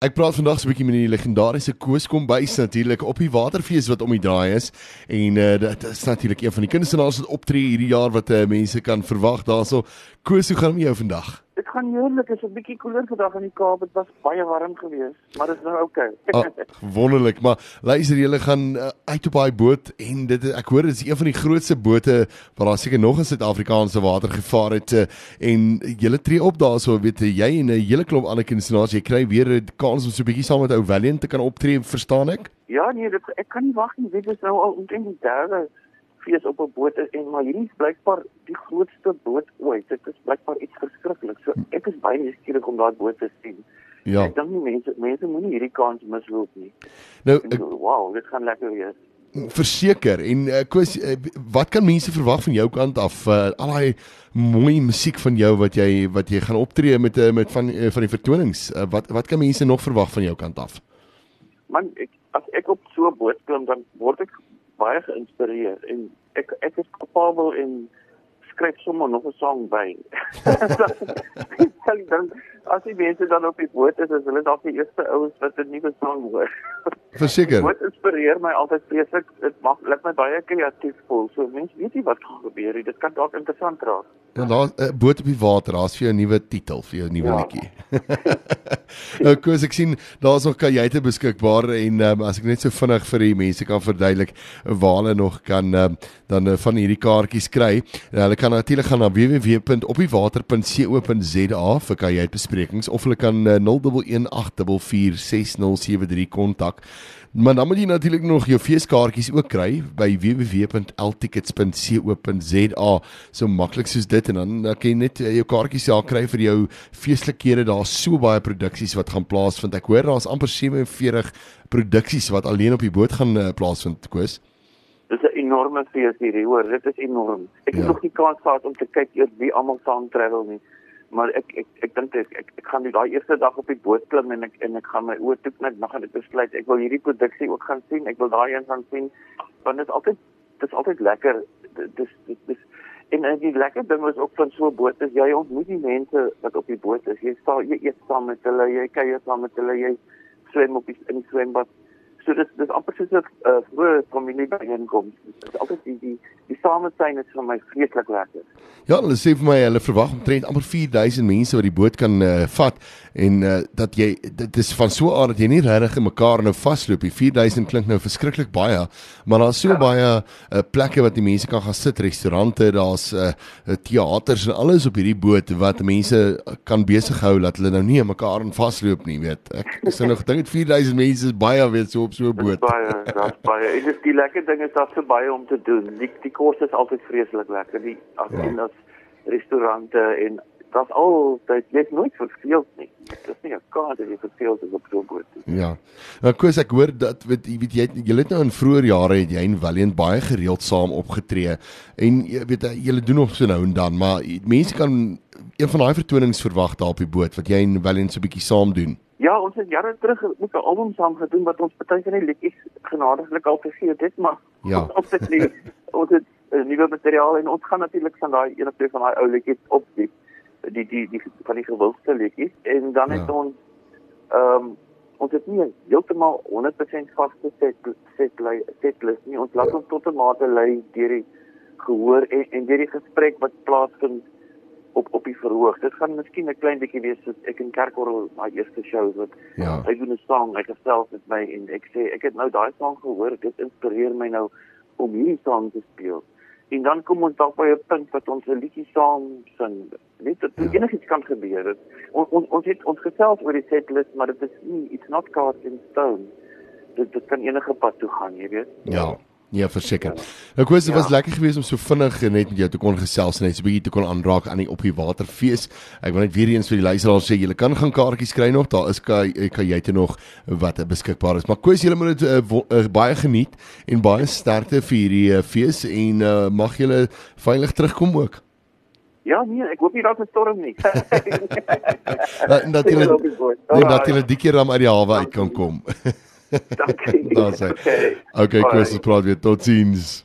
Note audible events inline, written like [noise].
Ek praat vandag so 'n bietjie met die legendariese Koos Kombuis natuurlik op die waterfees wat om die draai is en uh, dit is natuurlik een van die kunstenaars wat optree hierdie jaar wat uh, mense kan verwag daarso. Koos, hoe gaan dit met jou vandag? Dit gaan heerlik, is 'n bietjie koeler vandag in die Kaap. Dit was baie warm geweest, maar dit is nou oukei. Okay. ah, wonderlik, maar luister julle gaan uh, uit op daai boot en dit ek hoor dit is een van die grootste bote wat daar seker nog in Suid-Afrikaanse water gevaar het uh, en julle tree op daarso weet jy en 'n hele klomp ander kunstenaars jy kry weer 'n kans om so 'n bietjie saam met ou Valiant te kan optree, verstaan ek? Ja nee, dit ek kan nie wag nie. Dit is nou al omtrent die derde fees op 'n boot en maar hierdie is blykbaar die grootste boot ooit. Dit is blykbaar iets verskrikliks. So ek is baie nuuskierig om daai boot te sien. Ja. Ek dink nie mense mense moenie hierdie kans misloop nie. Nou ek, wow, dit gaan lekker wees. Verseker en uh, Koos, uh, wat kan mense verwag van jou kant af? Uh, al daai mooi musiek van jou wat jy wat jy gaan optree met uh, met van uh, van die vertonings. Uh, wat wat kan mense nog verwag van jou kant af? Man, ek as ek op so 'n boot klim dan word ek baie geïnspireer en ek ek is kapabel en skryf sommer nog 'n song by. Sal [laughs] [laughs] dan as die mense dan op die boot is, is hulle dalk die eerste ouens wat 'n nuwe song hoor. [laughs] Verseker. Dit inspireer my altyd vreeslik. Dit maak laat my baie kreatief voel. So mense weet nie wat gaan gebeur nie. Dit kan dalk interessant raak. Ja, daar 'n uh, boot op die water, daar's vir jou 'n nuwe titel vir jou nuwe ja. liedjie. [laughs] nou, Koos, ek sien daar's nog kajuite beskikbaar en um, as ek net so vinnig vir die mense kan verduidelik waar hulle nog kan um, dan uh, van hierdie kaartjies kry. Nou, hulle kan natuurlik gaan na www.opdiewater.co.za vir kajuitbesprekings of hulle kan uh, 0118446073 kontak. Maar dan moet jy natuurlik nog jou feeskaartjies ook kry by www.ltickets.co.za. So maklik soos dit en dan dan kan jy net eh, jou kaartjies daar kry vir jou feestelikhede. Daar's so baie produksies wat gaan plaasvind. Ek hoor daar's amper 47 produksies wat alleen op die boot gaan uh, plaasvind, Koos. Dis 'n enorme fees hierdie, hoor. Dit is enorm. Ek het ja. nog nie kans gehad om te kyk eers wie almal saam travel nie maar ek ek ek dink ek, ek ek gaan die daai eerste dag op die boot klim en ek en ek gaan my oë toe net nog gaan ek besluit ek wil hierdie produksie ook gaan sien ek wil daai een gaan sien want dit is altyd dit is altyd lekker dis dis en en die lekker ding is ook van so 'n boot is jy ontmoet die mense wat op die boot is. Jy staan jy eet saam met hulle jy kuier saam met hulle jy swem op die, in die swembad so dis dis amper soos 'n uh, groot familie byeenkoms dit is altyd die die die samesyn is vir my vreeslik lekker Ja, hulle sê vir my hulle verwag omtrent amper 4000 mense wat die boot kan uh, vat en uh, dat jy dit is van so aard dat jy nie regtig in mekaar nou vasloop nie. 4000 klink nou verskriklik baie, maar daar's so ja. baie uh, plekke wat die mense kan gaan sit, restaurante, daar's uh, teaters en alles op hierdie boot wat mense kan besig hou dat hulle nou nie in mekaar in vasloop nie, weet. Ek sê nog dink 4000 mense is baie weet so op so boot. Baie, daar's baie. En dis die lekker ding is daar's so baie om te doen. Die die kos is altyd vreeslik lekker. Die as ja. en as restaurante en dit's altyd jy's nooit verveeld nie. Dit is nie 'n kaart as jy verveeld is op so 'n boot nie. Ja. Nou Koos, ek hoor dat weet jy weet jy jy het nou in vroeë jare het jy en Valiant baie gereeld saam opgetree en jy weet jy doen nog so nou en dan, maar mense kan een van daai vertonings verwag daar op die boot wat jy en Valiant so 'n bietjie saam doen. Ja, ons het jare terug met 'n album saam gedoen wat ons baie van die liedjies genadiglik al gegee het, maar ja. [laughs] ons het nie ons het uh, nuwe materiaal en ons gaan natuurlik van daai een of twee van daai ou liedjies op die die die die van die gewildste liedjies en dan het ja. ons ehm um, ons het nie heeltemal 100% vaste set set lei set lys nie ons laat ja. ons tot 'n mate lei deur die gehoor en en deur die gesprek wat plaasvind op op die verhoog. Dit gaan miskien 'n klein bietjie wees soos ek in Kerkorrel my eerste show wat ja. ek doen 'n song, ek gesels met my en ek sê ek het nou daai song gehoor, dit inspireer my nou om hierdie song te speel en dan kom ons dalk by 'n punt wat ons 'n liedjie saam sing. Net dat ja. enigiets kan gebeur. Ons ons ons het ons gesels oor die setlist, maar dit is nie it's not cast in stone. Dit dit kan enige pad toe gaan, jy weet. Ja. Ja, verseker. Ek wou sê dit was ja. lekker geweest om so vinnig net met jou te kon gesels en net so 'n bietjie te kon aanraak aan die op die waterfees. Ek wil net weer eens vir die luisteraars sê julle kan gaan kaartjies kry nog. Daar is kan kan jy dit nog wat beskikbaar is. Maar koes julle moet dit uh, uh, baie geniet en baie sterkte vir hierdie uh, fees en uh, mag julle veilig terugkom ook. Ja, nee, ek hoop nie dat 'n storm nie. [laughs] dat jy dat jy die keer dan uit die hawe uit kan kom. [laughs] Dankie. Daar's hy. Okay, okay Chris, praat weer tot sins.